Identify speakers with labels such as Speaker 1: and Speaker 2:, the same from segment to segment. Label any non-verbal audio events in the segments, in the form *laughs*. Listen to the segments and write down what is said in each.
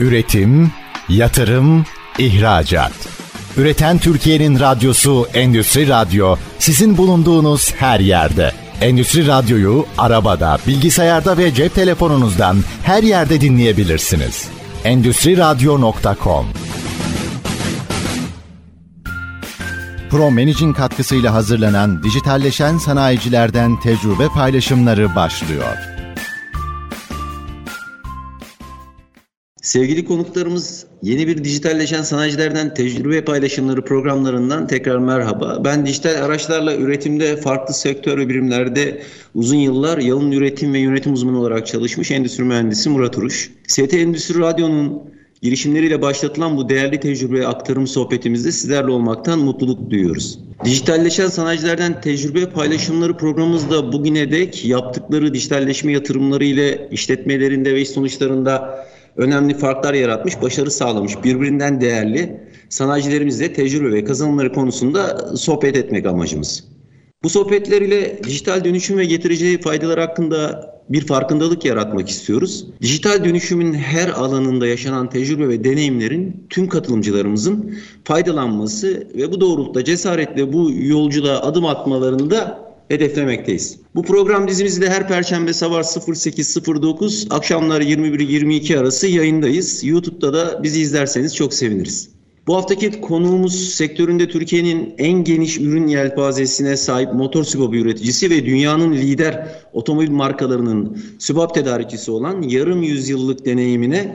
Speaker 1: Üretim, yatırım, ihracat. Üreten Türkiye'nin radyosu Endüstri Radyo sizin bulunduğunuz her yerde. Endüstri Radyo'yu arabada, bilgisayarda ve cep telefonunuzdan her yerde dinleyebilirsiniz. Endüstri Radyo.com Pro Managing katkısıyla hazırlanan dijitalleşen sanayicilerden tecrübe paylaşımları başlıyor.
Speaker 2: Sevgili konuklarımız yeni bir dijitalleşen sanayicilerden tecrübe paylaşımları programlarından tekrar merhaba. Ben dijital araçlarla üretimde farklı sektör ve birimlerde uzun yıllar yalın üretim ve yönetim uzmanı olarak çalışmış endüstri mühendisi Murat Uruş. ST Endüstri Radyo'nun girişimleriyle başlatılan bu değerli tecrübe aktarım sohbetimizde sizlerle olmaktan mutluluk duyuyoruz. Dijitalleşen sanayicilerden tecrübe paylaşımları programımızda bugüne dek yaptıkları dijitalleşme yatırımları ile işletmelerinde ve iş sonuçlarında önemli farklar yaratmış, başarı sağlamış, birbirinden değerli sanayicilerimizle tecrübe ve kazanımları konusunda sohbet etmek amacımız. Bu sohbetler ile dijital dönüşüm ve getireceği faydalar hakkında bir farkındalık yaratmak istiyoruz. Dijital dönüşümün her alanında yaşanan tecrübe ve deneyimlerin tüm katılımcılarımızın faydalanması ve bu doğrultuda cesaretle bu yolculuğa adım atmalarını da hedeflemekteyiz. Bu program dizimizde her perşembe sabah 08.09 akşamlar 21-22 arası yayındayız. YouTube'da da bizi izlerseniz çok seviniriz. Bu haftaki konuğumuz sektöründe Türkiye'nin en geniş ürün yelpazesine sahip motor sübabı üreticisi ve dünyanın lider otomobil markalarının sübap tedarikçisi olan yarım yüzyıllık deneyimine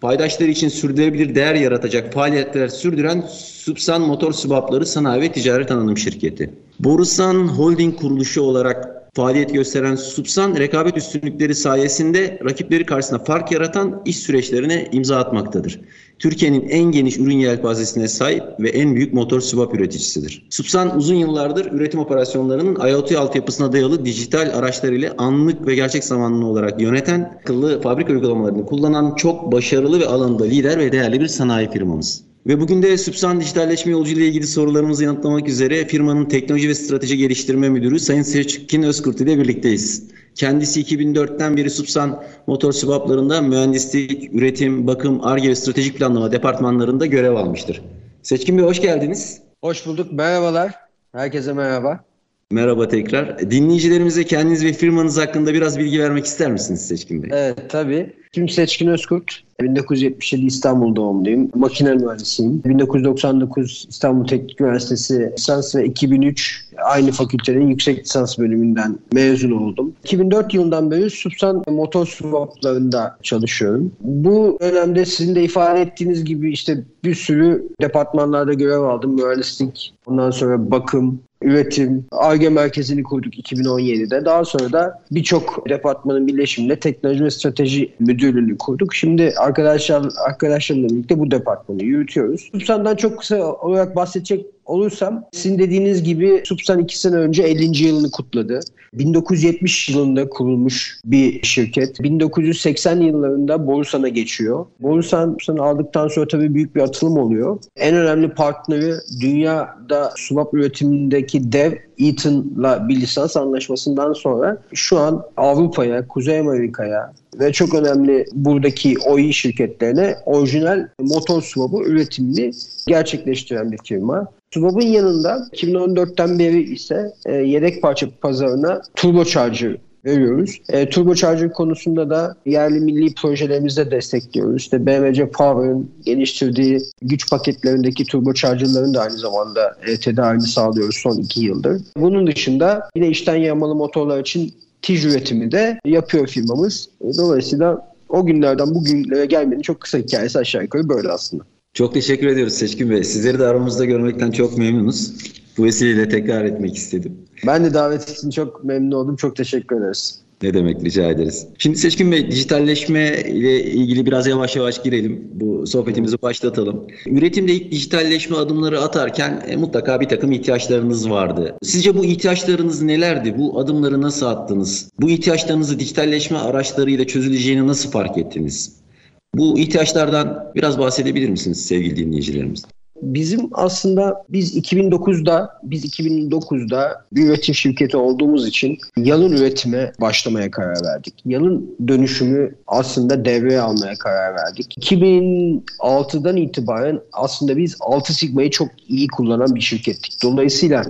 Speaker 2: paydaşları için sürdürülebilir değer yaratacak faaliyetler sürdüren Subsan Motor Sübapları Sanayi ve Ticaret Anonim Şirketi. Borusan Holding kuruluşu olarak faaliyet gösteren Subsan, rekabet üstünlükleri sayesinde rakipleri karşısında fark yaratan iş süreçlerine imza atmaktadır. Türkiye'nin en geniş ürün yelpazesine sahip ve en büyük motor sübap üreticisidir. Subsan uzun yıllardır üretim operasyonlarının IoT altyapısına dayalı dijital araçlar ile anlık ve gerçek zamanlı olarak yöneten akıllı fabrika uygulamalarını kullanan çok başarılı ve alanda lider ve değerli bir sanayi firmamız. Ve bugün de Sübsan dijitalleşme yolculuğu ile ilgili sorularımızı yanıtlamak üzere firmanın teknoloji ve strateji geliştirme müdürü Sayın Seçkin Özkurt ile birlikteyiz. Kendisi 2004'ten beri Subsan motor sübaplarında mühendislik, üretim, bakım, ARGE ve stratejik planlama departmanlarında görev almıştır. Seçkin Bey hoş geldiniz.
Speaker 3: Hoş bulduk. Merhabalar. Herkese merhaba.
Speaker 2: Merhaba tekrar. Dinleyicilerimize kendiniz ve firmanız hakkında biraz bilgi vermek ister misiniz Seçkin Bey?
Speaker 3: Evet tabii. Kim Seçkin Özkurt. 1977 İstanbul doğumluyum. Makine mühendisiyim. 1999 İstanbul Teknik Üniversitesi lisans ve 2003 aynı fakültenin yüksek lisans bölümünden mezun oldum. 2004 yılından beri Subsan motor swaplarında çalışıyorum. Bu dönemde sizin de ifade ettiğiniz gibi işte bir sürü departmanlarda görev aldım. Mühendislik, ondan sonra bakım, üretim, ARGE merkezini kurduk 2017'de. Daha sonra da birçok departmanın birleşimiyle teknoloji ve strateji müdürlüğünü kurduk. Şimdi arkadaşlar arkadaşlarımla birlikte bu departmanı yürütüyoruz. Subsan'dan çok kısa olarak bahsedecek olursam sizin dediğiniz gibi Subsan 2 sene önce 50. yılını kutladı. 1970 yılında kurulmuş bir şirket. 1980 yıllarında Borusan'a geçiyor. Borusan aldıktan sonra tabii büyük bir atılım oluyor. En önemli partneri dünyada subap üretimindeki dev Eaton'la bir lisans anlaşmasından sonra şu an Avrupa'ya, Kuzey Amerika'ya ve çok önemli buradaki OI şirketlerine orijinal motor swap'ı üretimini gerçekleştiren bir firma. Subab'ın yanında 2014'ten beri ise e, yedek parça pazarına turbocharger veriyoruz. E, turbocharger konusunda da yerli milli projelerimizde destekliyoruz. İşte BMC Power'ın geliştirdiği güç paketlerindeki turbocharger'ların da aynı zamanda e, tedarini sağlıyoruz son iki yıldır. Bunun dışında yine içten yanmalı motorlar için tij üretimi de yapıyor firmamız. Dolayısıyla o günlerden bugünlere gelmenin çok kısa hikayesi aşağı yukarı böyle aslında.
Speaker 2: Çok teşekkür ediyoruz Seçkin Bey. Sizleri de aramızda görmekten çok memnunuz. Bu vesileyle tekrar etmek istedim.
Speaker 3: Ben de davet için çok memnun oldum. Çok teşekkür ederiz.
Speaker 2: Ne demek rica ederiz. Şimdi Seçkin Bey dijitalleşme ile ilgili biraz yavaş yavaş girelim. Bu sohbetimizi başlatalım. Üretimde ilk dijitalleşme adımları atarken e, mutlaka bir takım ihtiyaçlarınız vardı. Sizce bu ihtiyaçlarınız nelerdi? Bu adımları nasıl attınız? Bu ihtiyaçlarınızı dijitalleşme araçlarıyla çözüleceğini nasıl fark ettiniz? Bu ihtiyaçlardan biraz bahsedebilir misiniz sevgili dinleyicilerimiz?
Speaker 3: Bizim aslında biz 2009'da biz 2009'da bir üretim şirketi olduğumuz için yalın üretime başlamaya karar verdik. Yalın dönüşümü aslında devreye almaya karar verdik. 2006'dan itibaren aslında biz 6 Sigma'yı çok iyi kullanan bir şirkettik. Dolayısıyla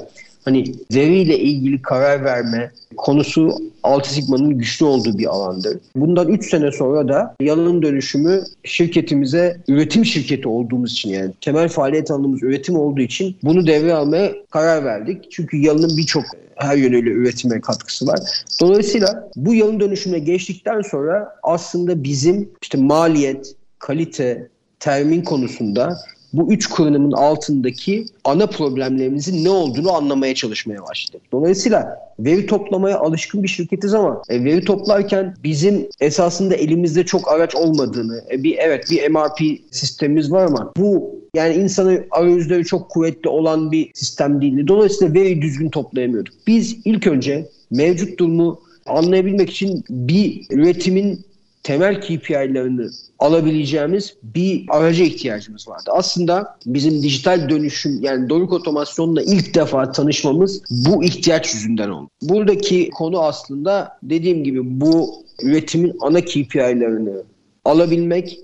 Speaker 3: hani veriyle ilgili karar verme konusu Altı Sigma'nın güçlü olduğu bir alandır. Bundan 3 sene sonra da yalın dönüşümü şirketimize üretim şirketi olduğumuz için yani temel faaliyet alanımız üretim olduğu için bunu devre almaya karar verdik. Çünkü yalının birçok her yönüyle üretime katkısı var. Dolayısıyla bu yalın dönüşüme geçtikten sonra aslında bizim işte maliyet, kalite, termin konusunda bu üç kırınımın altındaki ana problemlerimizin ne olduğunu anlamaya çalışmaya başladık. Dolayısıyla veri toplamaya alışkın bir şirketiz ama e, veri toplarken bizim esasında elimizde çok araç olmadığını, e, bir evet bir MRP sistemimiz var ama bu yani insanı arayüzleri çok kuvvetli olan bir sistem değildi. Dolayısıyla veri düzgün toplayamıyorduk. Biz ilk önce mevcut durumu anlayabilmek için bir üretimin temel KPI'lerini alabileceğimiz bir araca ihtiyacımız vardı. Aslında bizim dijital dönüşüm yani Doruk Otomasyon'la ilk defa tanışmamız bu ihtiyaç yüzünden oldu. Buradaki konu aslında dediğim gibi bu üretimin ana KPI'lerini alabilmek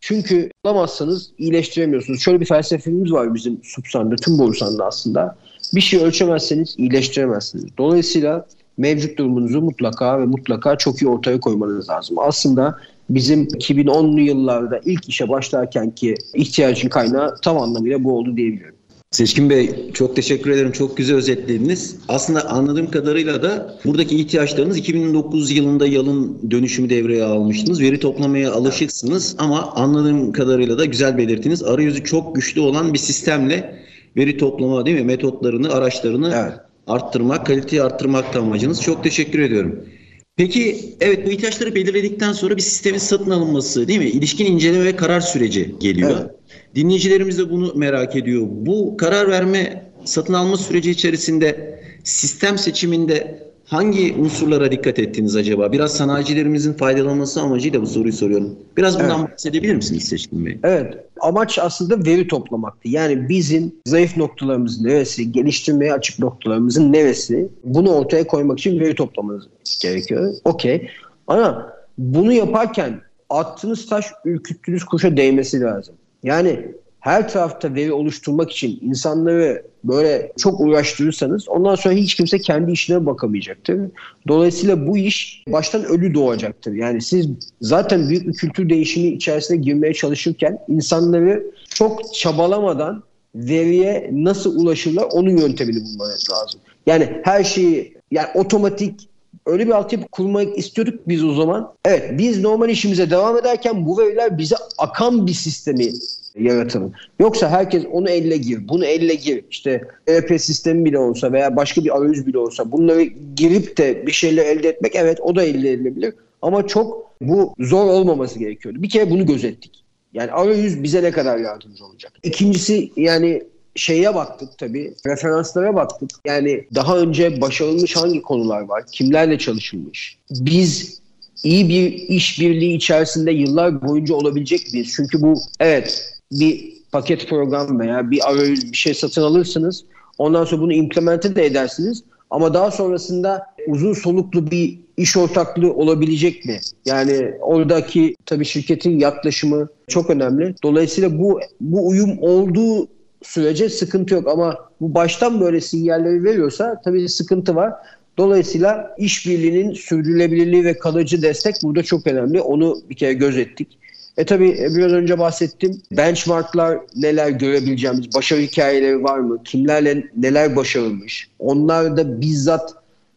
Speaker 3: çünkü alamazsanız iyileştiremiyorsunuz. Şöyle bir felsefemiz var bizim Subsan'da, tüm Borusan'da aslında. Bir şey ölçemezseniz iyileştiremezsiniz. Dolayısıyla mevcut durumunuzu mutlaka ve mutlaka çok iyi ortaya koymanız lazım. Aslında bizim 2010'lu yıllarda ilk işe başlarken ki ihtiyacın kaynağı tam anlamıyla bu oldu diyebilirim.
Speaker 2: Seçkin Bey çok teşekkür ederim. Çok güzel özetlediniz. Aslında anladığım kadarıyla da buradaki ihtiyaçlarınız 2009 yılında yalın dönüşümü devreye almıştınız. Veri toplamaya alışıksınız ama anladığım kadarıyla da güzel belirttiniz. Arayüzü çok güçlü olan bir sistemle veri toplama değil mi? Metotlarını, araçlarını evet arttırmak, kaliteyi arttırmak da amacınız. Çok teşekkür ediyorum. Peki evet bu ihtiyaçları belirledikten sonra bir sistemin satın alınması değil mi? İlişkin inceleme ve karar süreci geliyor. Evet. Dinleyicilerimiz de bunu merak ediyor. Bu karar verme satın alma süreci içerisinde sistem seçiminde hangi unsurlara dikkat ettiniz acaba? Biraz sanayicilerimizin faydalanması amacıyla bu soruyu soruyorum. Biraz bundan evet. bahsedebilir misiniz Seçkin Bey?
Speaker 3: Evet. Amaç aslında veri toplamaktı. Yani bizim zayıf noktalarımız neresi, geliştirmeye açık noktalarımızın neresi bunu ortaya koymak için veri toplamanız gerekiyor. Okey. Ama bunu yaparken attığınız taş ürküttüğünüz kuşa değmesi lazım. Yani her tarafta veri oluşturmak için insanları böyle çok uğraştırırsanız ondan sonra hiç kimse kendi işine bakamayacaktır. Dolayısıyla bu iş baştan ölü doğacaktır. Yani siz zaten büyük bir kültür değişimi içerisine girmeye çalışırken insanları çok çabalamadan veriye nasıl ulaşırlar onun yöntemini bulmanız lazım. Yani her şeyi yani otomatik öyle bir altyapı kurmak istiyorduk biz o zaman. Evet biz normal işimize devam ederken bu veriler bize akan bir sistemi yaratımı. Yoksa herkes onu elle gir, bunu elle gir. İşte ERP sistemi bile olsa veya başka bir arayüz bile olsa bunları girip de bir şeyler elde etmek evet o da elde edilebilir. Ama çok bu zor olmaması gerekiyordu. Bir kere bunu gözettik. Yani arayüz bize ne kadar yardımcı olacak. İkincisi yani şeye baktık tabii, referanslara baktık. Yani daha önce başarılmış hangi konular var, kimlerle çalışılmış. Biz iyi bir işbirliği içerisinde yıllar boyunca olabilecek miyiz? Çünkü bu evet bir paket program veya bir arayüz bir şey satın alırsınız. Ondan sonra bunu implemente de edersiniz. Ama daha sonrasında uzun soluklu bir iş ortaklığı olabilecek mi? Yani oradaki tabii şirketin yaklaşımı çok önemli. Dolayısıyla bu bu uyum olduğu sürece sıkıntı yok ama bu baştan böyle sinyalleri veriyorsa tabii sıkıntı var. Dolayısıyla işbirliğinin sürdürülebilirliği ve kalıcı destek burada çok önemli. Onu bir kere gözettik. E tabi e, biraz önce bahsettim. Benchmarklar neler görebileceğimiz, başarı hikayeleri var mı? Kimlerle neler başarılmış? Onlar da bizzat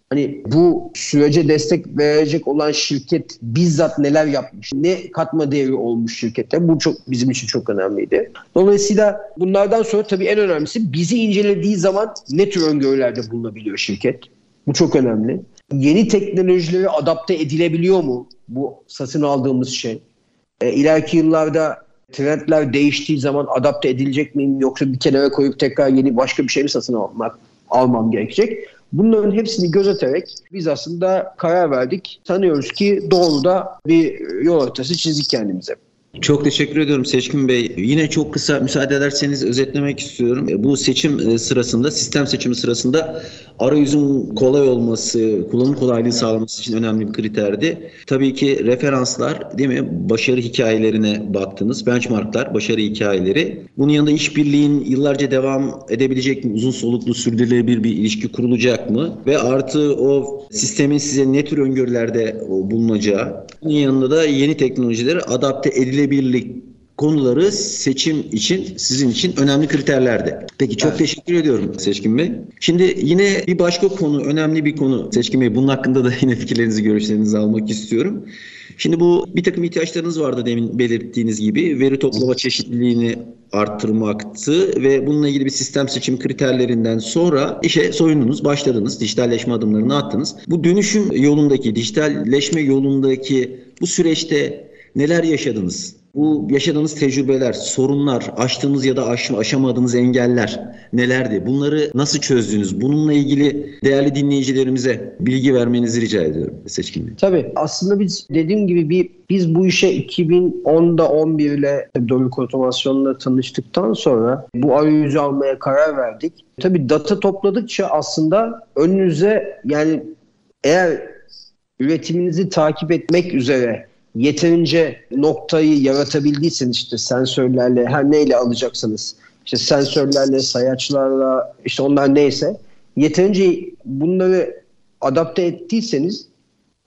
Speaker 3: hani bu sürece destek verecek olan şirket bizzat neler yapmış? Ne katma değeri olmuş şirkette? Bu çok bizim için çok önemliydi. Dolayısıyla bunlardan sonra tabii en önemlisi bizi incelediği zaman ne tür öngörülerde bulunabiliyor şirket? Bu çok önemli. Yeni teknolojilere adapte edilebiliyor mu bu satın aldığımız şey? E, ileriki yıllarda trendler değiştiği zaman adapte edilecek miyim yoksa bir kenara koyup tekrar yeni başka bir şey mi satın almak almam gerekecek? Bunların hepsini gözeterek biz aslında karar verdik. Sanıyoruz ki doğru da bir yol haritası çizdik kendimize.
Speaker 2: Çok teşekkür ediyorum Seçkin Bey. Yine çok kısa müsaade ederseniz özetlemek istiyorum. Bu seçim e, sırasında, sistem seçimi sırasında arayüzün kolay olması, kullanım kolaylığı sağlaması için önemli bir kriterdi. Tabii ki referanslar, değil mi? Başarı hikayelerine baktınız. Benchmarklar, başarı hikayeleri. Bunun yanında işbirliğin yıllarca devam edebilecek mi? Uzun soluklu sürdürülebilir bir ilişki kurulacak mı? Ve artı o sistemin size ne tür öngörülerde bulunacağı. Bunun yanında da yeni teknolojileri adapte edilebilirlik konuları seçim için sizin için önemli kriterlerdi. Peki çok evet. teşekkür ediyorum Seçkin Bey. Şimdi yine bir başka konu, önemli bir konu Seçkin Bey. Bunun hakkında da *laughs* yine fikirlerinizi, görüşlerinizi almak istiyorum. Şimdi bu bir takım ihtiyaçlarınız vardı demin belirttiğiniz gibi. Veri toplama çeşitliliğini arttırmaktı ve bununla ilgili bir sistem seçim kriterlerinden sonra işe soyundunuz, başladınız, dijitalleşme adımlarını attınız. Bu dönüşüm yolundaki, dijitalleşme yolundaki bu süreçte neler yaşadınız? Bu yaşadığınız tecrübeler, sorunlar, aştığınız ya da aş, aşamadığınız engeller nelerdi? Bunları nasıl çözdünüz? Bununla ilgili değerli dinleyicilerimize bilgi vermenizi rica ediyorum Seçkin Bey.
Speaker 3: Tabii aslında biz dediğim gibi bir biz bu işe 2010'da 11 ile Doluk Otomasyon'la tanıştıktan sonra bu arayüzü almaya karar verdik. Tabii data topladıkça aslında önünüze yani eğer üretiminizi takip etmek üzere yeterince noktayı yaratabildiyseniz işte sensörlerle her neyle alacaksınız işte sensörlerle, sayaçlarla işte onlar neyse yeterince bunları adapte ettiyseniz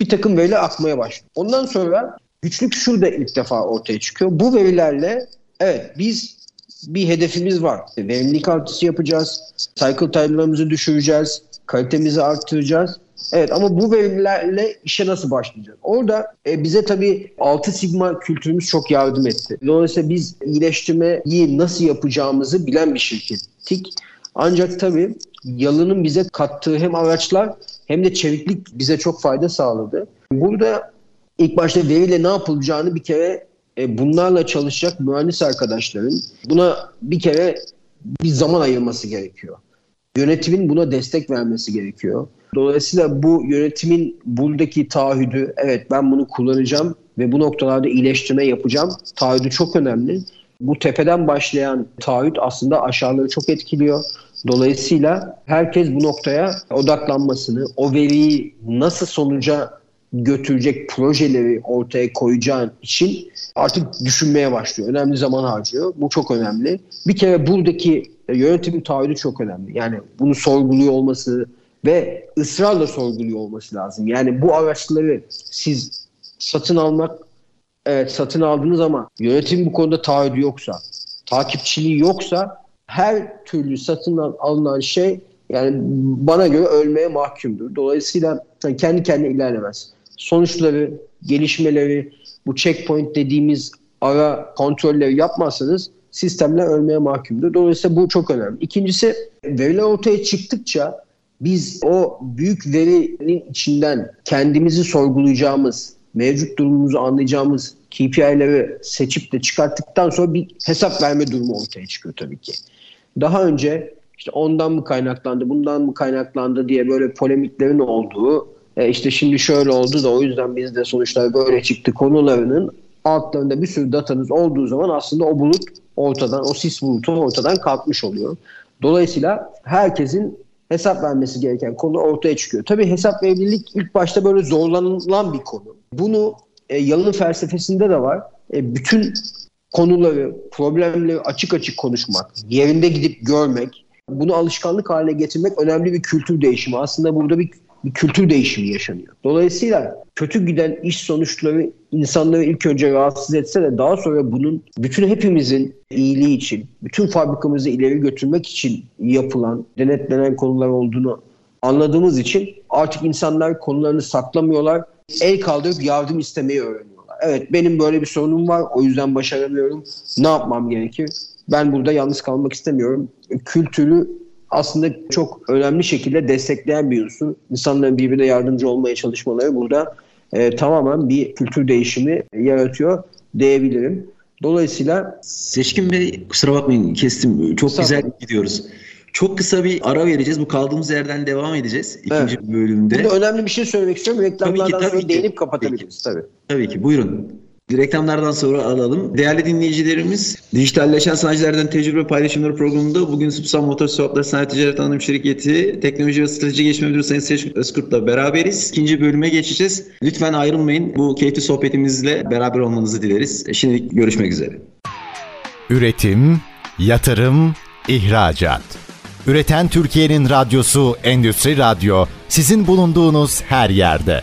Speaker 3: bir takım veriler akmaya başlıyor. Ondan sonra güçlük şurada ilk defa ortaya çıkıyor. Bu verilerle evet biz bir hedefimiz var. Verimlilik artışı yapacağız. Cycle time'larımızı düşüreceğiz. Kalitemizi arttıracağız. Evet ama bu verilerle işe nasıl başlayacağız? Orada e, bize tabii 6 sigma kültürümüz çok yardım etti. Dolayısıyla biz iyileştirmeyi nasıl yapacağımızı bilen bir şirkettik. Ancak tabii yalının bize kattığı hem araçlar hem de çeviklik bize çok fayda sağladı. Burada ilk başta veriyle ne yapılacağını bir kere e, bunlarla çalışacak mühendis arkadaşların buna bir kere bir zaman ayırması gerekiyor. Yönetimin buna destek vermesi gerekiyor. Dolayısıyla bu yönetimin buradaki taahhüdü evet ben bunu kullanacağım ve bu noktalarda iyileştirme yapacağım. Taahhüdü çok önemli. Bu tepeden başlayan taahhüt aslında aşağıları çok etkiliyor. Dolayısıyla herkes bu noktaya odaklanmasını, o veriyi nasıl sonuca götürecek projeleri ortaya koyacağın için artık düşünmeye başlıyor. Önemli zaman harcıyor. Bu çok önemli. Bir kere buradaki yönetimin taahhüdü çok önemli. Yani bunu sorguluyor olması, ve ısrarla sorguluyor olması lazım. Yani bu araçları siz satın almak evet satın aldınız ama yönetim bu konuda taahhüdü yoksa, takipçiliği yoksa her türlü satın alınan şey yani bana göre ölmeye mahkumdur. Dolayısıyla kendi kendine ilerlemez. Sonuçları, gelişmeleri, bu checkpoint dediğimiz ara kontrolleri yapmazsanız sistemler ölmeye mahkumdur. Dolayısıyla bu çok önemli. İkincisi veriler ortaya çıktıkça biz o büyük verinin içinden kendimizi sorgulayacağımız, mevcut durumumuzu anlayacağımız KPI'leri seçip de çıkarttıktan sonra bir hesap verme durumu ortaya çıkıyor tabii ki. Daha önce işte ondan mı kaynaklandı, bundan mı kaynaklandı diye böyle polemiklerin olduğu, e işte şimdi şöyle oldu da o yüzden bizde sonuçlar böyle çıktı konularının altlarında bir sürü datanız olduğu zaman aslında o bulut ortadan, o sis bulutu ortadan kalkmış oluyor. Dolayısıyla herkesin hesap vermesi gereken konu ortaya çıkıyor. Tabii hesap verebilirlik ilk başta böyle zorlanılan bir konu. Bunu e, yalın felsefesinde de var. E, bütün konuları, problemleri açık açık konuşmak, yerinde gidip görmek, bunu alışkanlık haline getirmek önemli bir kültür değişimi. Aslında burada bir bir kültür değişimi yaşanıyor. Dolayısıyla kötü giden iş sonuçları insanları ilk önce rahatsız etse de daha sonra bunun bütün hepimizin iyiliği için, bütün fabrikamızı ileri götürmek için yapılan, denetlenen konular olduğunu anladığımız için artık insanlar konularını saklamıyorlar. El kaldırıp yardım istemeyi öğreniyorlar. Evet benim böyle bir sorunum var o yüzden başaramıyorum. Ne yapmam gerekir? Ben burada yalnız kalmak istemiyorum. Kültürü aslında çok önemli şekilde destekleyen bir unsur. İnsanların birbirine yardımcı olmaya çalışmaları burada e, tamamen bir kültür değişimi yaratıyor diyebilirim. Dolayısıyla...
Speaker 2: Seçkin Bey kusura bakmayın kestim. Çok Sağ güzel gidiyoruz. Çok kısa bir ara vereceğiz. Bu kaldığımız yerden devam edeceğiz ikinci evet. bölümde.
Speaker 3: Burada önemli bir şey söylemek istiyorum. Reklamlardan tabii ki, tabii sonra ki. değinip kapatabiliriz. Tabii.
Speaker 2: tabii ki. Buyurun. Reklamlardan sonra alalım. Değerli dinleyicilerimiz, dijitalleşen sanayicilerden tecrübe paylaşımları programında bugün Süpsan Motor Swapları Sanayi Ticaret Anonim Şirketi Teknoloji ve Strateji Gelişme Müdürü Sayın Seçkin Özkurt'la beraberiz. İkinci bölüme geçeceğiz. Lütfen ayrılmayın. Bu keyifli sohbetimizle beraber olmanızı dileriz. Şimdilik görüşmek üzere.
Speaker 1: Üretim, yatırım, ihracat. Üreten Türkiye'nin radyosu Endüstri Radyo sizin bulunduğunuz her yerde.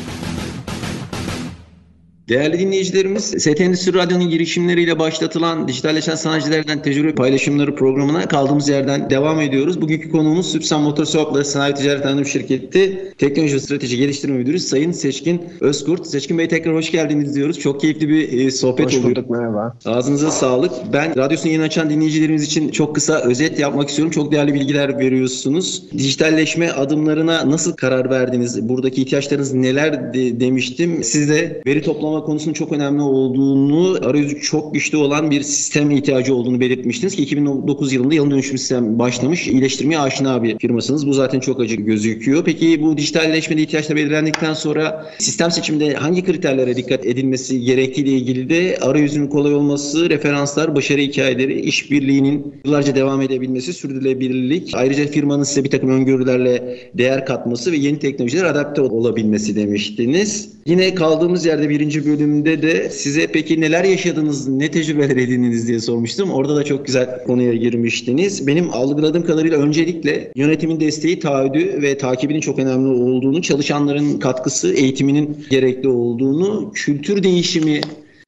Speaker 2: Değerli dinleyicilerimiz, ST Endüstri Radyo'nun girişimleriyle başlatılan Dijitalleşen Sanayicilerden Tecrübe Paylaşımları programına kaldığımız yerden devam ediyoruz. Bugünkü konuğumuz Süpsan Motor Swapları Sanayi Ticaret Anonim Şirketi Teknoloji ve Strateji Geliştirme Müdürü Sayın Seçkin Özkurt. Seçkin Bey tekrar hoş geldiniz diyoruz. Çok keyifli bir e, sohbet
Speaker 3: hoş
Speaker 2: oluyor.
Speaker 3: bulduk, merhaba.
Speaker 2: Ağzınıza sağlık. Ben radyosunu yeni açan dinleyicilerimiz için çok kısa özet yapmak istiyorum. Çok değerli bilgiler veriyorsunuz. Dijitalleşme adımlarına nasıl karar verdiniz? Buradaki ihtiyaçlarınız neler de, demiştim. Siz de veri toplama konusunun çok önemli olduğunu, arayüzü çok güçlü olan bir sistem ihtiyacı olduğunu belirtmiştiniz ki 2009 yılında yalın dönüşüm sistem başlamış. İyileştirmeye aşina bir firmasınız. Bu zaten çok acı gözüküyor. Peki bu dijitalleşmede ihtiyaçlar belirlendikten sonra sistem seçiminde hangi kriterlere dikkat edilmesi gerektiği ile ilgili de arayüzün kolay olması, referanslar, başarı hikayeleri, işbirliğinin yıllarca devam edebilmesi, sürdürülebilirlik, ayrıca firmanın size bir takım öngörülerle değer katması ve yeni teknolojiler adapte olabilmesi demiştiniz. Yine kaldığımız yerde birinci bölümde de size peki neler yaşadınız, ne tecrübeler edindiniz diye sormuştum. Orada da çok güzel konuya girmiştiniz. Benim algıladığım kadarıyla öncelikle yönetimin desteği, taahhüdü ve takibinin çok önemli olduğunu, çalışanların katkısı, eğitiminin gerekli olduğunu, kültür değişimi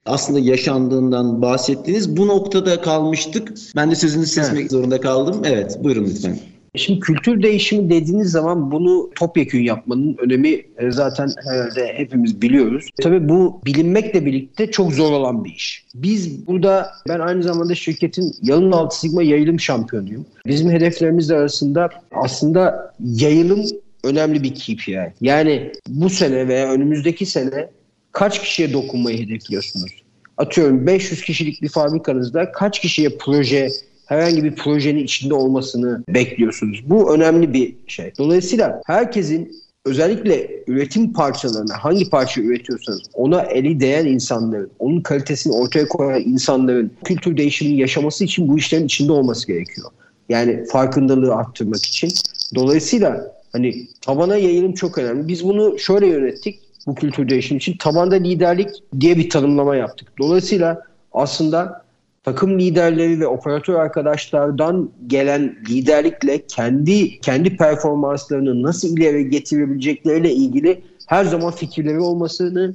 Speaker 2: aslında yaşandığından bahsettiniz. Bu noktada kalmıştık. Ben de sözünüzü kesmek evet. zorunda kaldım. Evet, buyurun lütfen.
Speaker 3: Şimdi kültür değişimi dediğiniz zaman bunu topyekün yapmanın önemi e, zaten herhalde hepimiz biliyoruz. Tabii bu bilinmekle birlikte çok zor olan bir iş. Biz burada ben aynı zamanda şirketin yalın altı sigma yayılım şampiyonuyum. Bizim hedeflerimiz arasında aslında yayılım önemli bir KPI. Yani bu sene veya önümüzdeki sene kaç kişiye dokunmayı hedefliyorsunuz? Atıyorum 500 kişilik bir fabrikanızda kaç kişiye proje herhangi bir projenin içinde olmasını bekliyorsunuz. Bu önemli bir şey. Dolayısıyla herkesin özellikle üretim parçalarına hangi parça üretiyorsanız ona eli değen insanların, onun kalitesini ortaya koyan insanların kültür değişimini yaşaması için bu işlerin içinde olması gerekiyor. Yani farkındalığı arttırmak için. Dolayısıyla hani tabana yayılım çok önemli. Biz bunu şöyle yönettik bu kültür değişimi için. Tabanda liderlik diye bir tanımlama yaptık. Dolayısıyla aslında takım liderleri ve operatör arkadaşlardan gelen liderlikle kendi kendi performanslarını nasıl ileri getirebilecekleriyle ilgili her zaman fikirleri olmasını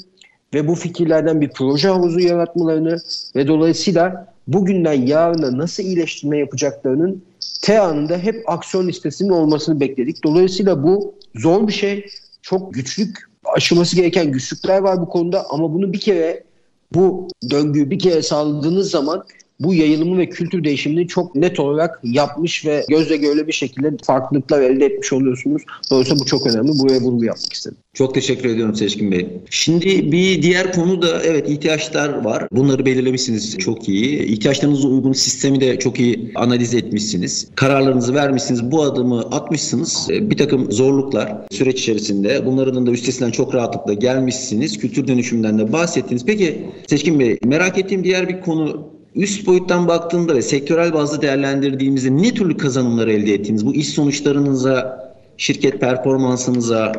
Speaker 3: ve bu fikirlerden bir proje havuzu yaratmalarını ve dolayısıyla bugünden yarına nasıl iyileştirme yapacaklarının T anında hep aksiyon listesinin olmasını bekledik. Dolayısıyla bu zor bir şey. Çok güçlük aşılması gereken güçlükler var bu konuda ama bunu bir kere bu döngüyü bir kere sağladığınız zaman bu yayılımı ve kültür değişimini çok net olarak yapmış ve gözle görülür bir şekilde farklılıklar elde etmiş oluyorsunuz. Dolayısıyla bu çok önemli. Buraya vurgu yapmak istedim.
Speaker 2: Çok teşekkür ediyorum Seçkin Bey. Şimdi bir diğer konu da evet ihtiyaçlar var. Bunları belirlemişsiniz çok iyi. İhtiyaçlarınıza uygun sistemi de çok iyi analiz etmişsiniz. Kararlarınızı vermişsiniz. Bu adımı atmışsınız. Bir takım zorluklar süreç içerisinde. Bunların da üstesinden çok rahatlıkla gelmişsiniz. Kültür dönüşümünden de bahsettiniz. Peki Seçkin Bey merak ettiğim diğer bir konu üst boyuttan baktığında ve sektörel bazda değerlendirdiğimizde ne türlü kazanımlar elde ettiniz? Bu iş sonuçlarınıza, şirket performansınıza,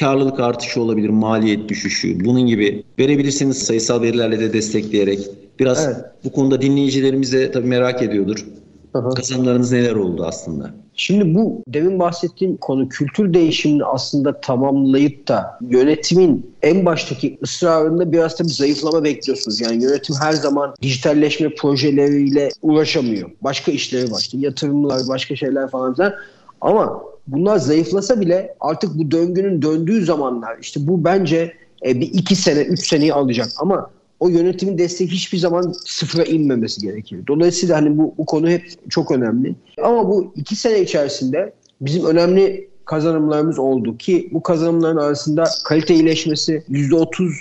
Speaker 2: karlılık artışı olabilir, maliyet düşüşü, bunun gibi verebilirsiniz sayısal verilerle de destekleyerek. Biraz evet. bu konuda dinleyicilerimiz de tabii merak ediyordur. Aha. Kazanımlarınız neler oldu aslında?
Speaker 3: Şimdi bu demin bahsettiğim konu kültür değişimini aslında tamamlayıp da yönetimin en baştaki ısrarında biraz da bir zayıflama bekliyorsunuz. Yani yönetim her zaman dijitalleşme projeleriyle uğraşamıyor. Başka işleri var. İşte yatırımlar, başka şeyler falan filan. Ama bunlar zayıflasa bile artık bu döngünün döndüğü zamanlar işte bu bence e, bir iki sene, üç seneyi alacak. Ama o yönetimin desteği hiçbir zaman sıfıra inmemesi gerekiyor. Dolayısıyla hani bu, bu konu hep çok önemli. Ama bu iki sene içerisinde bizim önemli kazanımlarımız oldu ki bu kazanımların arasında kalite iyileşmesi %30,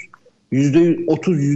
Speaker 3: %30,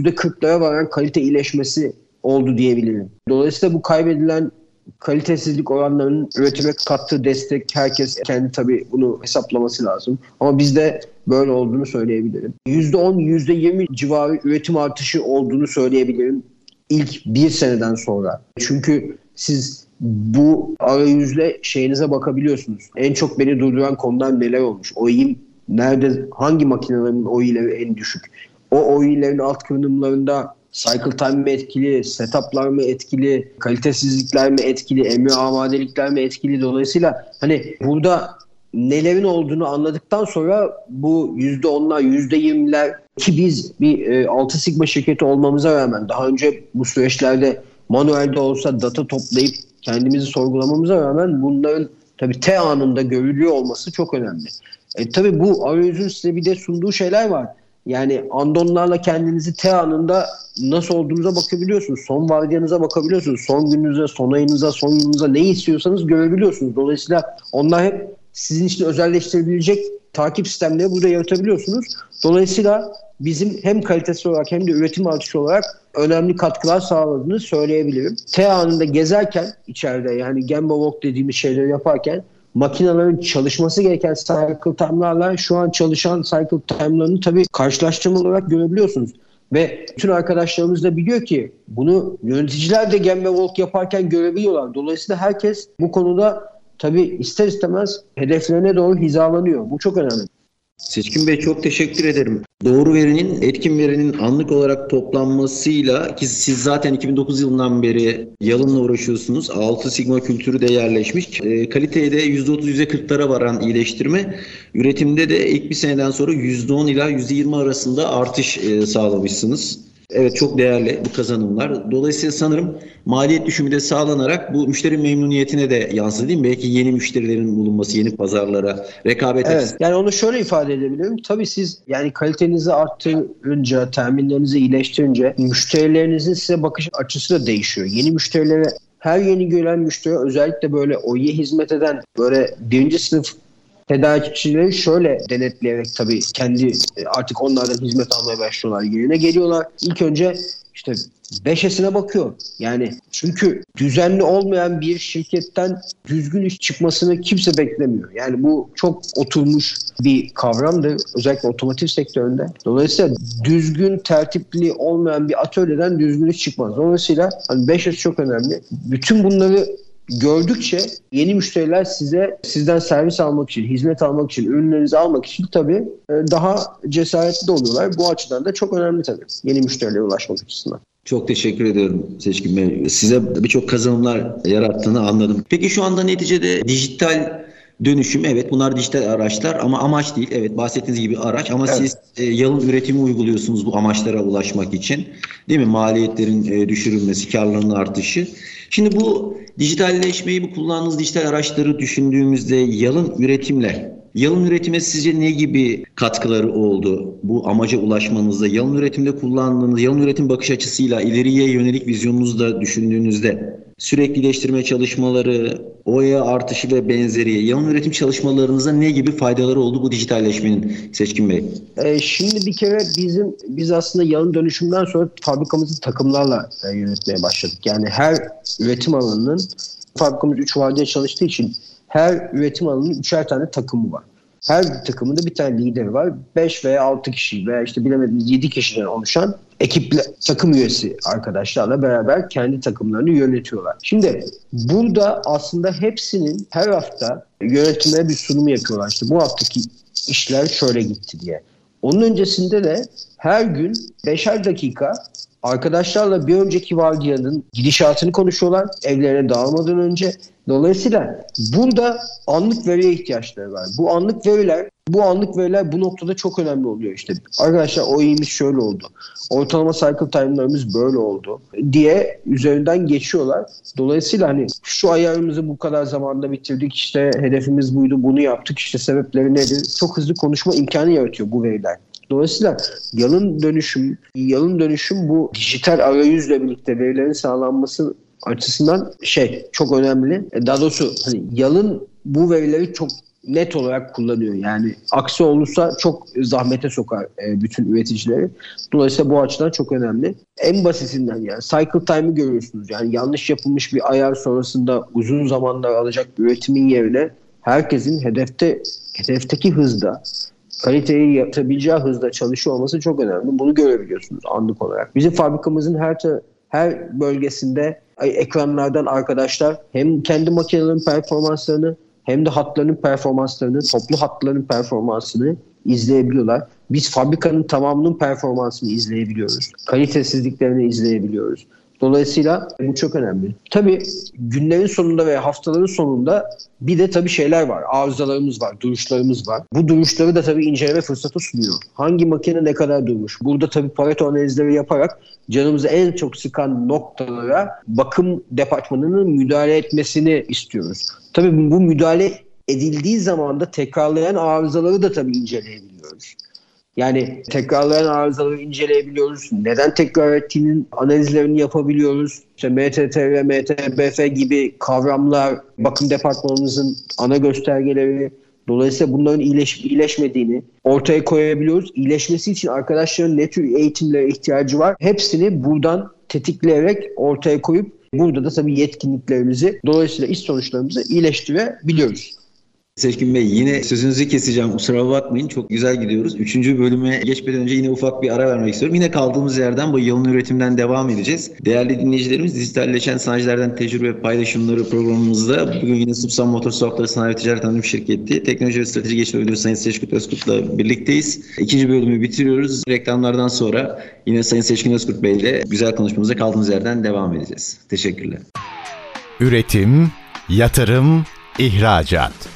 Speaker 3: %40'lara varan kalite iyileşmesi oldu diyebilirim. Dolayısıyla bu kaybedilen kalitesizlik oranlarının üretime kattığı destek herkes kendi tabii bunu hesaplaması lazım. Ama bizde böyle olduğunu söyleyebilirim. %10, %20 civarı üretim artışı olduğunu söyleyebilirim ilk bir seneden sonra. Çünkü siz bu arayüzle şeyinize bakabiliyorsunuz. En çok beni durduran konular neler olmuş? OİM nerede, hangi makinelerin Oİ'leri en düşük? O Oİ'lerin alt kırınımlarında cycle time mi etkili, setuplar mı etkili, kalitesizlikler mi etkili, emri amadelikler mi etkili? Dolayısıyla hani burada nelerin olduğunu anladıktan sonra bu %10'lar, %20'ler ki biz bir e, 6 Sigma şirketi olmamıza rağmen daha önce bu süreçlerde manuelde olsa data toplayıp kendimizi sorgulamamıza rağmen bunların tabii T anında görülüyor olması çok önemli. E, tabii bu arayüzün size bir de sunduğu şeyler var. Yani andonlarla kendinizi T anında nasıl olduğunuza bakabiliyorsunuz. Son vardiyanıza bakabiliyorsunuz. Son gününüze, son ayınıza, son yılınıza ne istiyorsanız görebiliyorsunuz. Dolayısıyla onlar hep sizin için özelleştirebilecek takip sistemleri burada yaratabiliyorsunuz. Dolayısıyla bizim hem kalitesi olarak hem de üretim artışı olarak önemli katkılar sağladığını söyleyebilirim. T anında gezerken içeride yani Gemba Walk dediğimiz şeyleri yaparken makinelerin çalışması gereken cycle time'larla şu an çalışan cycle time'larını tabii karşılaştırma olarak görebiliyorsunuz. Ve bütün arkadaşlarımız da biliyor ki bunu yöneticiler de Gemba Walk yaparken görebiliyorlar. Dolayısıyla herkes bu konuda tabii ister istemez hedeflerine doğru hizalanıyor. Bu çok önemli.
Speaker 2: Seçkin Bey çok teşekkür ederim. Doğru verinin, etkin verinin anlık olarak toplanmasıyla ki siz zaten 2009 yılından beri yalınla uğraşıyorsunuz. 6 sigma kültürü de yerleşmiş. E, kaliteye de %30-%40'lara varan iyileştirme. Üretimde de ilk bir seneden sonra %10 ila %20 arasında artış e, sağlamışsınız. Evet çok değerli bu kazanımlar. Dolayısıyla sanırım maliyet düşümü de sağlanarak bu müşteri memnuniyetine de yansıdı değil mi? Belki yeni müşterilerin bulunması, yeni pazarlara, rekabet
Speaker 3: Evet. Yani onu şöyle ifade edebilirim. Tabii siz yani kalitenizi arttırınca, terminlerinizi iyileştirince müşterilerinizin size bakış açısı da değişiyor. Yeni müşterilere her yeni gelen müşteri özellikle böyle Oİ'ye hizmet eden böyle birinci sınıf tedarikçileri şöyle denetleyerek tabii kendi e, artık onlardan hizmet almaya başlıyorlar yerine geliyorlar. İlk önce işte beşesine bakıyor. Yani çünkü düzenli olmayan bir şirketten düzgün iş çıkmasını kimse beklemiyor. Yani bu çok oturmuş bir kavramdır. Özellikle otomotiv sektöründe. Dolayısıyla düzgün, tertipli olmayan bir atölyeden düzgün iş çıkmaz. Dolayısıyla hani beşes çok önemli. Bütün bunları gördükçe yeni müşteriler size sizden servis almak için, hizmet almak için, ürünlerinizi almak için tabii e, daha cesaretli de oluyorlar. Bu açıdan da çok önemli tabii yeni müşterilere ulaşmak açısından.
Speaker 2: Çok teşekkür ediyorum Seçkin Bey. Size birçok kazanımlar yarattığını anladım. Peki şu anda neticede dijital dönüşüm evet bunlar dijital araçlar ama amaç değil. Evet bahsettiğiniz gibi araç ama evet. siz e, yalın üretimi uyguluyorsunuz bu amaçlara ulaşmak için. Değil mi? Maliyetlerin e, düşürülmesi, karlılığının artışı. Şimdi bu dijitalleşmeyi, bu kullandığınız dijital araçları düşündüğümüzde yalın üretimle Yalın üretime sizce ne gibi katkıları oldu bu amaca ulaşmanızda? Yalın üretimde kullandığınız, yalın üretim bakış açısıyla ileriye yönelik vizyonunuzu da düşündüğünüzde süreklileştirme çalışmaları, OEA artışı ve benzeri yalın üretim çalışmalarınıza ne gibi faydaları oldu bu dijitalleşmenin Seçkin Bey?
Speaker 3: E, şimdi bir kere bizim biz aslında yalın dönüşümden sonra fabrikamızı takımlarla e, yönetmeye başladık. Yani her üretim alanının fabrikamız 3 vardiya çalıştığı için her üretim alanının üçer tane takımı var. Her takımında bir tane lider var. 5 veya 6 kişi veya işte bilemediniz 7 kişiden oluşan ekiple takım üyesi arkadaşlarla beraber kendi takımlarını yönetiyorlar. Şimdi burada aslında hepsinin her hafta yönetimlere bir sunum yapıyorlar. İşte bu haftaki işler şöyle gitti diye. Onun öncesinde de her gün 5'er dakika arkadaşlarla bir önceki vardiyanın gidişatını konuşuyorlar evlerine dağılmadan önce. Dolayısıyla burada anlık veriye ihtiyaçları var. Bu anlık veriler bu anlık veriler bu noktada çok önemli oluyor işte. Arkadaşlar o iyimiz şöyle oldu. Ortalama cycle time'larımız böyle oldu diye üzerinden geçiyorlar. Dolayısıyla hani şu ayarımızı bu kadar zamanda bitirdik işte hedefimiz buydu bunu yaptık işte sebepleri nedir? Çok hızlı konuşma imkanı yaratıyor bu veriler. Dolayısıyla yalın dönüşüm, yalın dönüşüm bu dijital arayüzle birlikte verilerin sağlanması açısından şey çok önemli. E, daha doğrusu hani yalın bu verileri çok net olarak kullanıyor. Yani aksi olursa çok zahmete sokar e, bütün üreticileri. Dolayısıyla bu açıdan çok önemli. En basitinden yani cycle time'ı görüyorsunuz. Yani yanlış yapılmış bir ayar sonrasında uzun zamanlar alacak bir üretimin yerine herkesin hedefte hedefteki hızda kaliteyi yatabileceği hızda çalışıyor olması çok önemli. Bunu görebiliyorsunuz anlık olarak. Bizim fabrikamızın her her bölgesinde ekranlardan arkadaşlar hem kendi makinelerin performanslarını hem de hatlarının performanslarını, toplu hatların performansını izleyebiliyorlar. Biz fabrikanın tamamının performansını izleyebiliyoruz. Kalitesizliklerini izleyebiliyoruz. Dolayısıyla bu çok önemli. Tabii günlerin sonunda ve haftaların sonunda bir de tabii şeyler var. Arızalarımız var, duruşlarımız var. Bu duruşları da tabii inceleme fırsatı sunuyor. Hangi makine ne kadar durmuş? Burada tabii Pareto analizleri yaparak canımızı en çok sıkan noktalara bakım departmanının müdahale etmesini istiyoruz. Tabii bu müdahale edildiği zaman da tekrarlayan arızaları da tabii inceleyebiliyoruz. Yani tekrarlayan arızaları inceleyebiliyoruz. Neden tekrar ettiğinin analizlerini yapabiliyoruz. İşte MTT ve MTBF gibi kavramlar bakım departmanımızın ana göstergeleri. Dolayısıyla bunların iyileş, iyileşmediğini ortaya koyabiliyoruz. İyileşmesi için arkadaşların ne tür eğitimlere ihtiyacı var? Hepsini buradan tetikleyerek ortaya koyup burada da tabii yetkinliklerimizi dolayısıyla iş sonuçlarımızı iyileştirebiliyoruz.
Speaker 2: Seçkin Bey yine sözünüzü keseceğim kusura bakmayın çok güzel gidiyoruz. Üçüncü bölüme geçmeden önce yine ufak bir ara vermek istiyorum. Yine kaldığımız yerden bu yılın üretimden devam edeceğiz. Değerli dinleyicilerimiz dijitalleşen sanayilerden tecrübe paylaşımları programımızda bugün yine Subsan Motor Sokakları Sanayi ve Ticaret Anonim Şirketi Teknoloji ve Strateji Geliştirme Müdürü Sayın Seçkut Özkurt'la birlikteyiz. İkinci bölümü bitiriyoruz. Reklamlardan sonra yine Sayın Seçkin Özkurt Bey ile güzel konuşmamıza kaldığımız yerden devam edeceğiz. Teşekkürler.
Speaker 1: Üretim, yatırım, ihracat.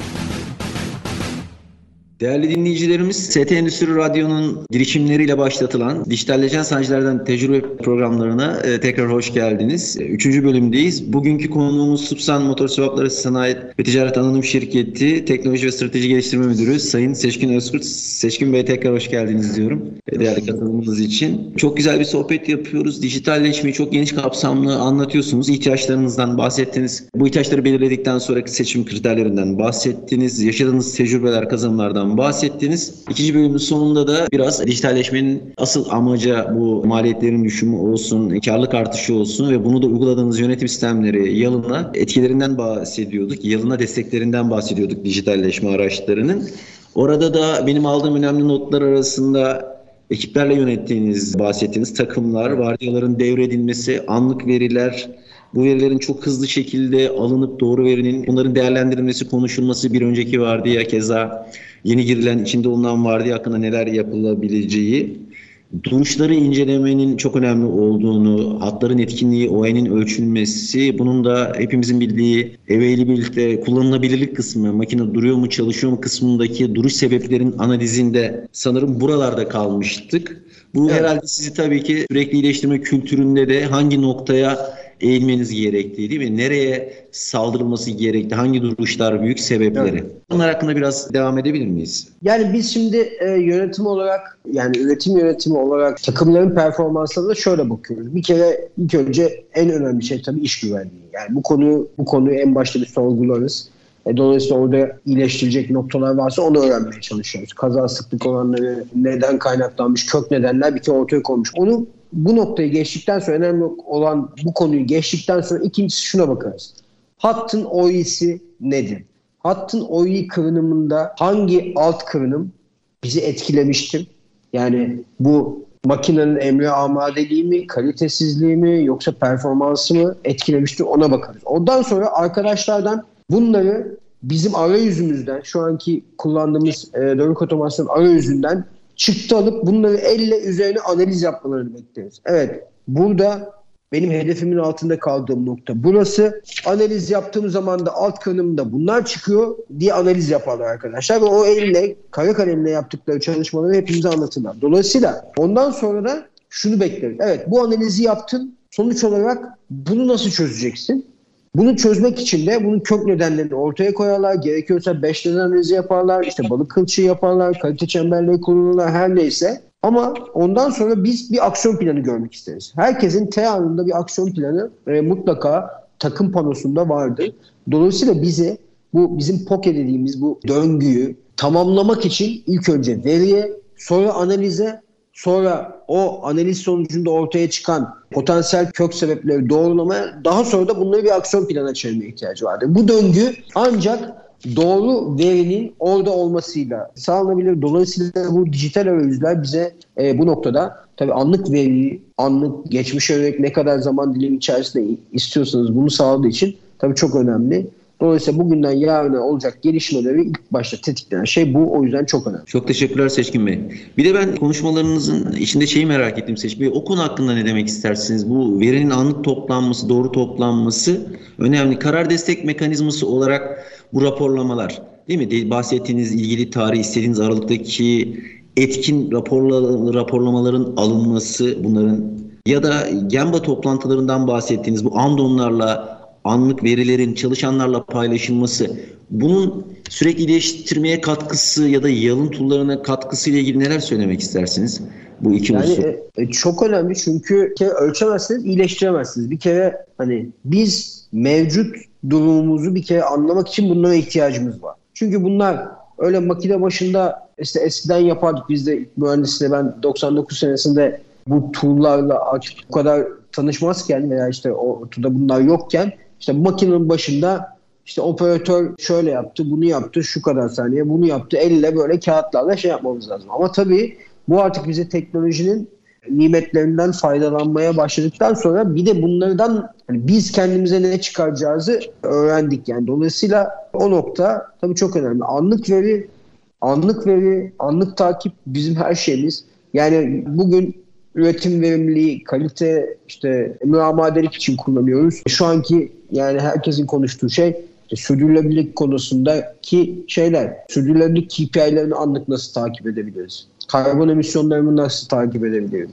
Speaker 2: Değerli dinleyicilerimiz, ST Endüstri Radyo'nun girişimleriyle başlatılan Dijitalleşen Sanatçılardan Tecrübe programlarına e, tekrar hoş geldiniz. E, üçüncü bölümdeyiz. Bugünkü konuğumuz Subsan Motor Swapları Sanayi ve Ticaret Anonim Şirketi Teknoloji ve Strateji Geliştirme Müdürü Sayın Seçkin Özkurt. Seçkin Bey tekrar hoş geldiniz diyorum. E, değerli katılımınız için. Çok güzel bir sohbet yapıyoruz. Dijitalleşmeyi çok geniş kapsamlı anlatıyorsunuz. İhtiyaçlarınızdan bahsettiniz. Bu ihtiyaçları belirledikten sonraki seçim kriterlerinden bahsettiniz. Yaşadığınız tecrübeler, kazanımlardan bahsettiniz. İkinci bölümün sonunda da biraz dijitalleşmenin asıl amacı bu maliyetlerin düşümü olsun, karlılık artışı olsun ve bunu da uyguladığınız yönetim sistemleri yalına etkilerinden bahsediyorduk. Yalına desteklerinden bahsediyorduk dijitalleşme araçlarının. Orada da benim aldığım önemli notlar arasında ekiplerle yönettiğiniz, bahsettiğiniz takımlar, vardiyaların devredilmesi, anlık veriler, bu verilerin çok hızlı şekilde alınıp doğru verinin bunların değerlendirilmesi, konuşulması bir önceki vardiya keza yeni girilen içinde bulunan vardiya hakkında neler yapılabileceği duruşları incelemenin çok önemli olduğunu, hatların etkinliği, OE'nin ölçülmesi, bunun da hepimizin bildiği availability, kullanılabilirlik kısmı, makine duruyor mu, çalışıyor mu kısmındaki duruş sebeplerin analizinde sanırım buralarda kalmıştık. Bu evet. herhalde sizi tabii ki sürekli iyileştirme kültüründe de hangi noktaya eğilmeniz gerektiği mi? Nereye saldırılması gerektiği, hangi duruşlar büyük sebepleri. Evet. Bunlar hakkında biraz devam edebilir miyiz?
Speaker 3: Yani biz şimdi e, yönetim olarak yani üretim yönetimi olarak takımların performanslarına şöyle bakıyoruz. Bir kere ilk önce en önemli şey tabii iş güvenliği. Yani bu konuyu bu konuyu en başta bir sorgularız. E, dolayısıyla orada iyileştirecek noktalar varsa onu öğrenmeye çalışıyoruz. Kaza sıklık oranları, neden kaynaklanmış, kök nedenler bir kere ortaya konmuş. Onu bu noktayı geçtikten sonra önemli olan bu konuyu geçtikten sonra ikincisi şuna bakarız. Hattın OI'si nedir? Hattın OI kırınımında hangi alt kırınım bizi etkilemiştir? Yani bu makinenin emre amadeliği mi, kalitesizliği mi yoksa performansı mı etkilemiştir ona bakarız. Ondan sonra arkadaşlardan bunları bizim arayüzümüzden şu anki kullandığımız e, dönük otomasyon arayüzünden çıktı alıp bunları elle üzerine analiz yapmalarını bekleriz. Evet burada benim hedefimin altında kaldığım nokta burası. Analiz yaptığım zaman da alt kanımda bunlar çıkıyor diye analiz yaparlar arkadaşlar. Ve o elle, kara kalemle yaptıkları çalışmaları hepimize anlatırlar. Dolayısıyla ondan sonra da şunu bekleriz. Evet bu analizi yaptın. Sonuç olarak bunu nasıl çözeceksin? Bunu çözmek için de bunun kök nedenlerini ortaya koyarlar. Gerekiyorsa 5 neden analizi yaparlar. işte balık kılçığı yaparlar. Kalite çemberleri kurulurlar her neyse. Ama ondan sonra biz bir aksiyon planı görmek isteriz. Herkesin T anında bir aksiyon planı e, mutlaka takım panosunda vardır. Dolayısıyla bize bu bizim POKE dediğimiz bu döngüyü tamamlamak için ilk önce veriye, sonra analize, sonra o analiz sonucunda ortaya çıkan potansiyel kök sebepleri doğrulamaya, daha sonra da bunları bir aksiyon planına çevirmeye ihtiyacı vardır. Bu döngü ancak doğru verinin orada olmasıyla sağlanabilir. Dolayısıyla bu dijital arayüzler bize e, bu noktada tabii anlık veriyi, anlık geçmiş örnek ne kadar zaman dilimi içerisinde istiyorsanız bunu sağladığı için tabii çok önemli. Dolayısıyla bugünden yarına olacak gelişmeleri ilk başta tetikleyen şey bu. O yüzden çok önemli.
Speaker 2: Çok teşekkürler Seçkin Bey. Bir de ben konuşmalarınızın içinde şeyi merak ettim Seçkin Bey. O konu hakkında ne demek istersiniz? Bu verinin anlık toplanması, doğru toplanması önemli. Karar destek mekanizması olarak bu raporlamalar değil mi? Bahsettiğiniz ilgili tarih istediğiniz aralıktaki etkin raporla, raporlamaların alınması bunların ya da Gemba toplantılarından bahsettiğiniz bu andonlarla anlık verilerin çalışanlarla paylaşılması bunun sürekli iyileştirmeye katkısı ya da yalın tool'larına katkısı ile ilgili neler söylemek istersiniz? Bu iki
Speaker 3: yani, unsur. E, e, çok önemli çünkü ölçemezsiniz, iyileştiremezsiniz. Bir kere hani biz mevcut durumumuzu bir kere anlamak için bunlara ihtiyacımız var. Çünkü bunlar öyle makine başında işte eskiden yapardık biz de mühendisliğe ben 99 senesinde bu tool'larla artık bu kadar tanışmazken veya işte ortada bunlar yokken işte makinenin başında işte operatör şöyle yaptı, bunu yaptı, şu kadar saniye bunu yaptı. Elle böyle kağıtlarla şey yapmamız lazım. Ama tabii bu artık bize teknolojinin nimetlerinden faydalanmaya başladıktan sonra bir de bunlardan hani biz kendimize ne çıkaracağızı öğrendik yani. Dolayısıyla o nokta tabii çok önemli. Anlık veri, anlık veri, anlık takip bizim her şeyimiz. Yani bugün üretim verimliliği, kalite, işte müamadelik için kullanıyoruz. Şu anki yani herkesin konuştuğu şey işte sürdürülebilirlik konusundaki şeyler. Sürdürülebilirlik KPI'lerini anlık nasıl takip edebiliriz? Karbon emisyonlarını nasıl takip edebiliriz?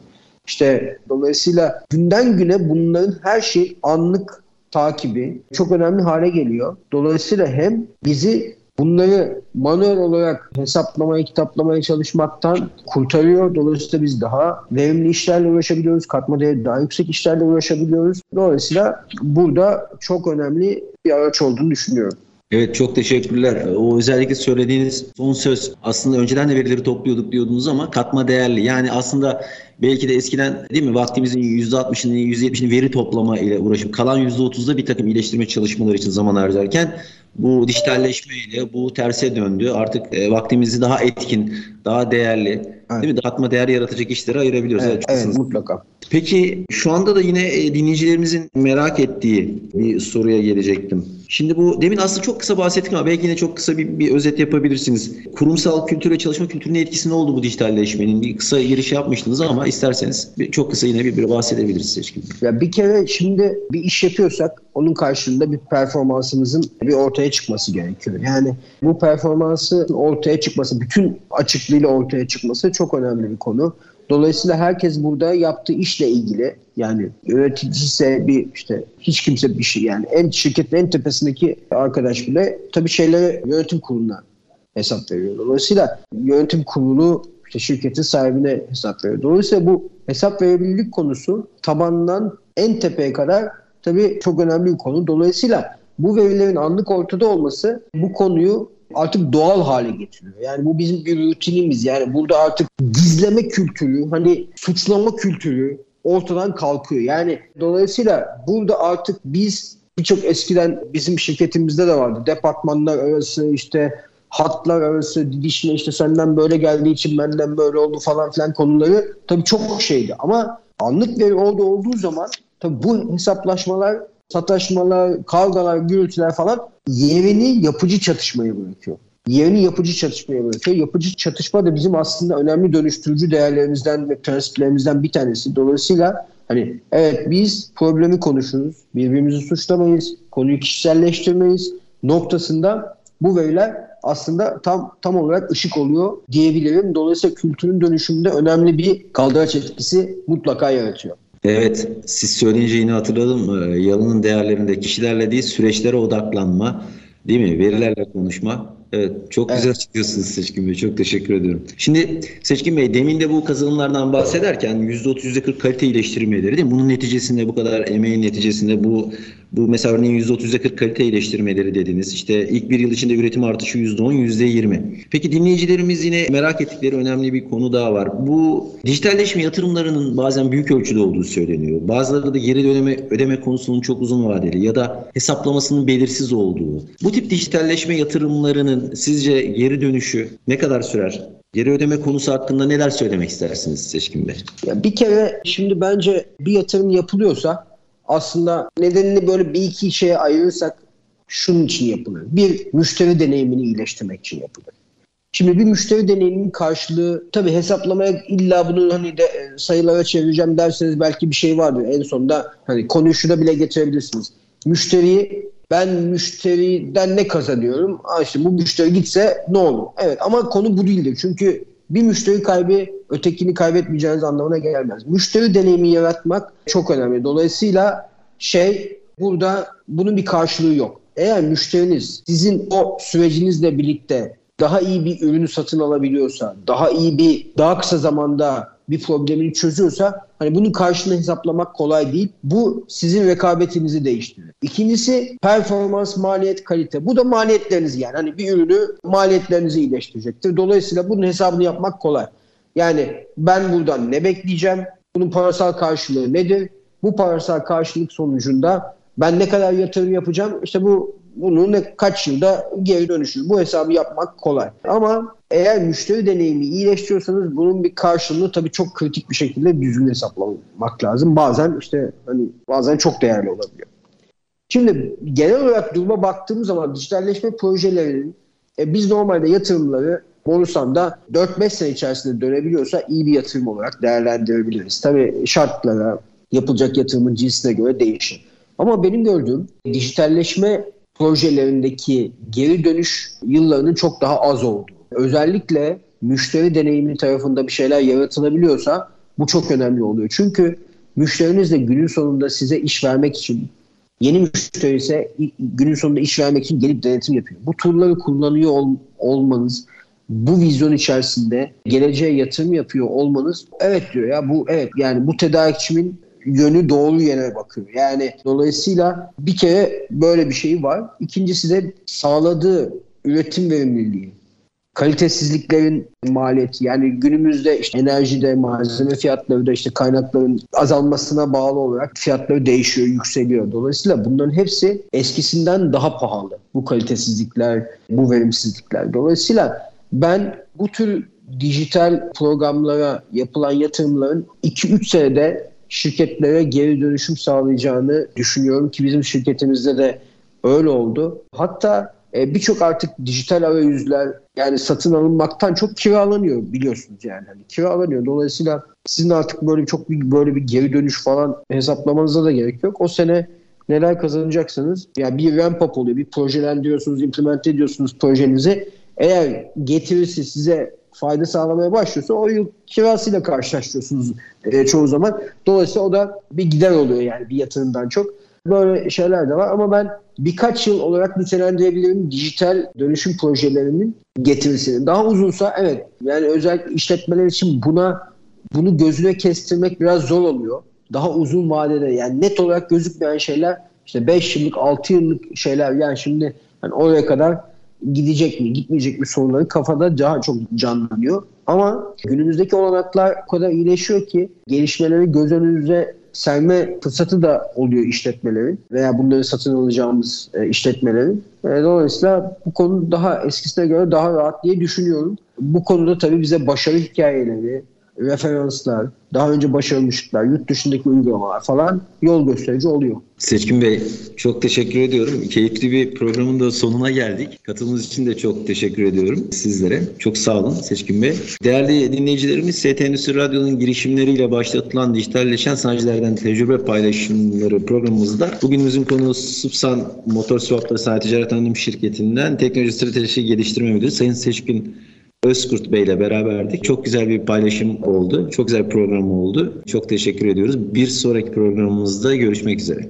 Speaker 3: İşte dolayısıyla günden güne bunların her şey anlık takibi çok önemli hale geliyor. Dolayısıyla hem bizi bunları manuel olarak hesaplamaya, kitaplamaya çalışmaktan kurtarıyor. Dolayısıyla biz daha verimli işlerle uğraşabiliyoruz. Katma değeri daha yüksek işlerle uğraşabiliyoruz. Dolayısıyla burada çok önemli bir araç olduğunu düşünüyorum.
Speaker 2: Evet çok teşekkürler. O özellikle söylediğiniz son söz aslında önceden de verileri topluyorduk diyordunuz ama katma değerli. Yani aslında belki de eskiden değil mi vaktimizin %60'ını %70'ini veri toplama ile uğraşıp kalan %30'da bir takım iyileştirme çalışmaları için zaman harcarken bu dijitalleşmeyle bu terse döndü. Artık e, vaktimizi daha etkin, daha değerli, evet. değil mi? Katma değer yaratacak işlere ayırabiliyoruz.
Speaker 3: Evet, evet, evet mutlaka.
Speaker 2: Peki şu anda da yine e, dinleyicilerimizin merak ettiği bir soruya gelecektim. Şimdi bu demin aslında çok kısa bahsettik ama belki yine çok kısa bir, bir özet yapabilirsiniz. Kurumsal kültür ve çalışma kültürünün etkisi ne oldu bu dijitalleşmenin? Bir kısa giriş yapmıştınız ama isterseniz bir, çok kısa yine bir, bir bahsedebiliriz seçkin.
Speaker 3: Ya bir kere şimdi bir iş yapıyorsak onun karşılığında bir performansımızın bir ortaya çıkması gerekiyor. Yani bu performansın ortaya çıkması, bütün açıklığıyla ortaya çıkması çok önemli bir konu. Dolayısıyla herkes burada yaptığı işle ilgili yani yönetici ise bir işte hiç kimse bir şey yani en şirketin en tepesindeki arkadaş bile tabii şeylere yönetim kuruluna hesap veriyor. Dolayısıyla yönetim kurulu işte şirketin sahibine hesap veriyor. Dolayısıyla bu hesap verebilirlik konusu tabandan en tepeye kadar tabii çok önemli bir konu. Dolayısıyla bu verilerin anlık ortada olması bu konuyu artık doğal hale getiriyor. Yani bu bizim bir rutinimiz. Yani burada artık gizleme kültürü, hani suçlama kültürü ortadan kalkıyor. Yani dolayısıyla burada artık biz birçok eskiden bizim şirketimizde de vardı. Departmanlar arası işte hatlar arası didişme işte senden böyle geldiği için benden böyle oldu falan filan konuları tabii çok şeydi. Ama anlık veri orada olduğu zaman tabii bu hesaplaşmalar sataşmalar, kavgalar, gürültüler falan yerini yapıcı çatışmaya bırakıyor. Yerini yapıcı çatışmaya bırakıyor. Yapıcı çatışma da bizim aslında önemli dönüştürücü değerlerimizden ve prensiplerimizden bir tanesi. Dolayısıyla hani evet biz problemi konuşuruz, birbirimizi suçlamayız, konuyu kişiselleştirmeyiz noktasında bu veriler aslında tam tam olarak ışık oluyor diyebilirim. Dolayısıyla kültürün dönüşümünde önemli bir kaldıraç etkisi mutlaka yaratıyor.
Speaker 2: Evet, siz söyleyince yine hatırladım. Ee, Yalın'ın değerlerinde kişilerle değil süreçlere odaklanma, değil mi? Verilerle konuşma. Evet, çok güzel evet. çıkıyorsunuz Seçkin Bey. Çok teşekkür ediyorum. Şimdi Seçkin Bey, demin de bu kazanımlardan bahsederken %30, %40 kalite iyileştirmeleri değil mi? Bunun neticesinde bu kadar emeğin neticesinde bu bu mesela örneğin %30'a 40 kalite iyileştirmeleri dediniz. İşte ilk bir yıl içinde üretim artışı %10, %20. Peki dinleyicilerimiz yine merak ettikleri önemli bir konu daha var. Bu dijitalleşme yatırımlarının bazen büyük ölçüde olduğu söyleniyor. Bazıları da geri döneme, ödeme konusunun çok uzun vadeli ya da hesaplamasının belirsiz olduğu. Bu tip dijitalleşme yatırımlarının sizce geri dönüşü ne kadar sürer? Geri ödeme konusu hakkında neler söylemek istersiniz Seçkin Bey?
Speaker 3: Ya bir kere şimdi bence bir yatırım yapılıyorsa aslında nedenini böyle bir iki şeye ayırırsak şunun için yapılır. Bir, müşteri deneyimini iyileştirmek için yapılır. Şimdi bir müşteri deneyiminin karşılığı tabii hesaplamaya illa bunu hani de e, sayılara çevireceğim derseniz belki bir şey vardır. En sonunda hani konuyu şuna bile getirebilirsiniz. Müşteriyi ben müşteriden ne kazanıyorum? Aa işte bu müşteri gitse ne olur? Evet ama konu bu değildir. Çünkü bir müşteri kaybı ötekini kaybetmeyeceğiniz anlamına gelmez. Müşteri deneyimi yaratmak çok önemli. Dolayısıyla şey burada bunun bir karşılığı yok. Eğer müşteriniz sizin o sürecinizle birlikte daha iyi bir ürünü satın alabiliyorsa, daha iyi bir, daha kısa zamanda bir problemini çözüyorsa hani bunun karşılığını hesaplamak kolay değil. Bu sizin rekabetinizi değiştirir. İkincisi performans, maliyet, kalite. Bu da maliyetleriniz yani. Hani bir ürünü maliyetlerinizi iyileştirecektir. Dolayısıyla bunun hesabını yapmak kolay. Yani ben buradan ne bekleyeceğim? Bunun parasal karşılığı nedir? Bu parasal karşılık sonucunda ben ne kadar yatırım yapacağım? İşte bu bunu ne kaç yılda geri dönüşür. Bu hesabı yapmak kolay. Ama eğer müşteri deneyimi iyileştiriyorsanız bunun bir karşılığını tabii çok kritik bir şekilde düzgün hesaplamak lazım. Bazen işte hani bazen çok değerli olabiliyor. Şimdi genel olarak duruma baktığımız zaman dijitalleşme projelerinin e, biz normalde yatırımları Borusan'da 4-5 sene içerisinde dönebiliyorsa iyi bir yatırım olarak değerlendirebiliriz. Tabii şartlara, yapılacak yatırımın cinsine göre değişir. Ama benim gördüğüm dijitalleşme projelerindeki geri dönüş yıllarının çok daha az olduğu. Özellikle müşteri deneyimi tarafında bir şeyler yaratılabiliyorsa bu çok önemli oluyor. Çünkü müşteriniz de günün sonunda size iş vermek için Yeni müşteri ise günün sonunda iş vermek için gelip denetim yapıyor. Bu turları kullanıyor ol, olmanız, bu vizyon içerisinde geleceğe yatırım yapıyor olmanız evet diyor ya bu evet yani bu tedarikçimin yönü doğru yere bakıyor. Yani dolayısıyla bir kere böyle bir şey var. İkincisi de sağladığı üretim verimliliği kalitesizliklerin maliyeti yani günümüzde işte enerjide malzeme fiyatları da işte kaynakların azalmasına bağlı olarak fiyatları değişiyor, yükseliyor. Dolayısıyla bunların hepsi eskisinden daha pahalı. Bu kalitesizlikler, bu verimsizlikler. Dolayısıyla ben bu tür dijital programlara yapılan yatırımların 2-3 senede şirketlere geri dönüşüm sağlayacağını düşünüyorum ki bizim şirketimizde de öyle oldu. Hatta e, birçok artık dijital arayüzler yani satın alınmaktan çok kiralanıyor biliyorsunuz yani. Hani kiralanıyor. Dolayısıyla sizin artık böyle çok bir böyle bir geri dönüş falan hesaplamanıza da gerek yok. O sene neler kazanacaksınız? Ya yani bir ramp up oluyor. Bir projelendiriyorsunuz, implement ediyorsunuz projenizi. Eğer getirisi size fayda sağlamaya başlıyorsa o yıl kirasıyla karşılaşıyorsunuz e, çoğu zaman. Dolayısıyla o da bir gider oluyor yani bir yatırımdan çok. Böyle şeyler de var ama ben birkaç yıl olarak nitelendirebilirim dijital dönüşüm projelerinin getirisini. Daha uzunsa evet yani özellikle işletmeler için buna bunu gözüne kestirmek biraz zor oluyor. Daha uzun vadede yani net olarak gözükmeyen şeyler işte 5 yıllık 6 yıllık şeyler yani şimdi hani oraya kadar gidecek mi gitmeyecek mi soruları kafada daha çok canlanıyor. Ama günümüzdeki olanaklar o kadar iyileşiyor ki gelişmeleri göz önünüze serme fırsatı da oluyor işletmelerin veya bunları satın alacağımız e, işletmelerin. E, dolayısıyla bu konu daha eskisine göre daha rahat diye düşünüyorum. Bu konuda tabii bize başarı hikayeleri, referanslar, daha önce başarılmışlıklar, yurt dışındaki uygulamalar falan yol gösterici oluyor.
Speaker 2: Seçkin Bey çok teşekkür ediyorum. Keyifli bir programın da sonuna geldik. Katılımınız için de çok teşekkür ediyorum sizlere. Çok sağ olun Seçkin Bey. Değerli dinleyicilerimiz ST Radyo'nun girişimleriyle başlatılan dijitalleşen sanayicilerden tecrübe paylaşımları programımızda bugünümüzün konuğu Subsan Motor Swapları Sanayi Ticaret Anonim Şirketi'nden Teknoloji Stratejisi Geliştirme Müdürü Sayın Seçkin Özkurt Bey ile beraberdik. Çok güzel bir paylaşım oldu. Çok güzel bir program oldu. Çok teşekkür ediyoruz. Bir sonraki programımızda görüşmek üzere.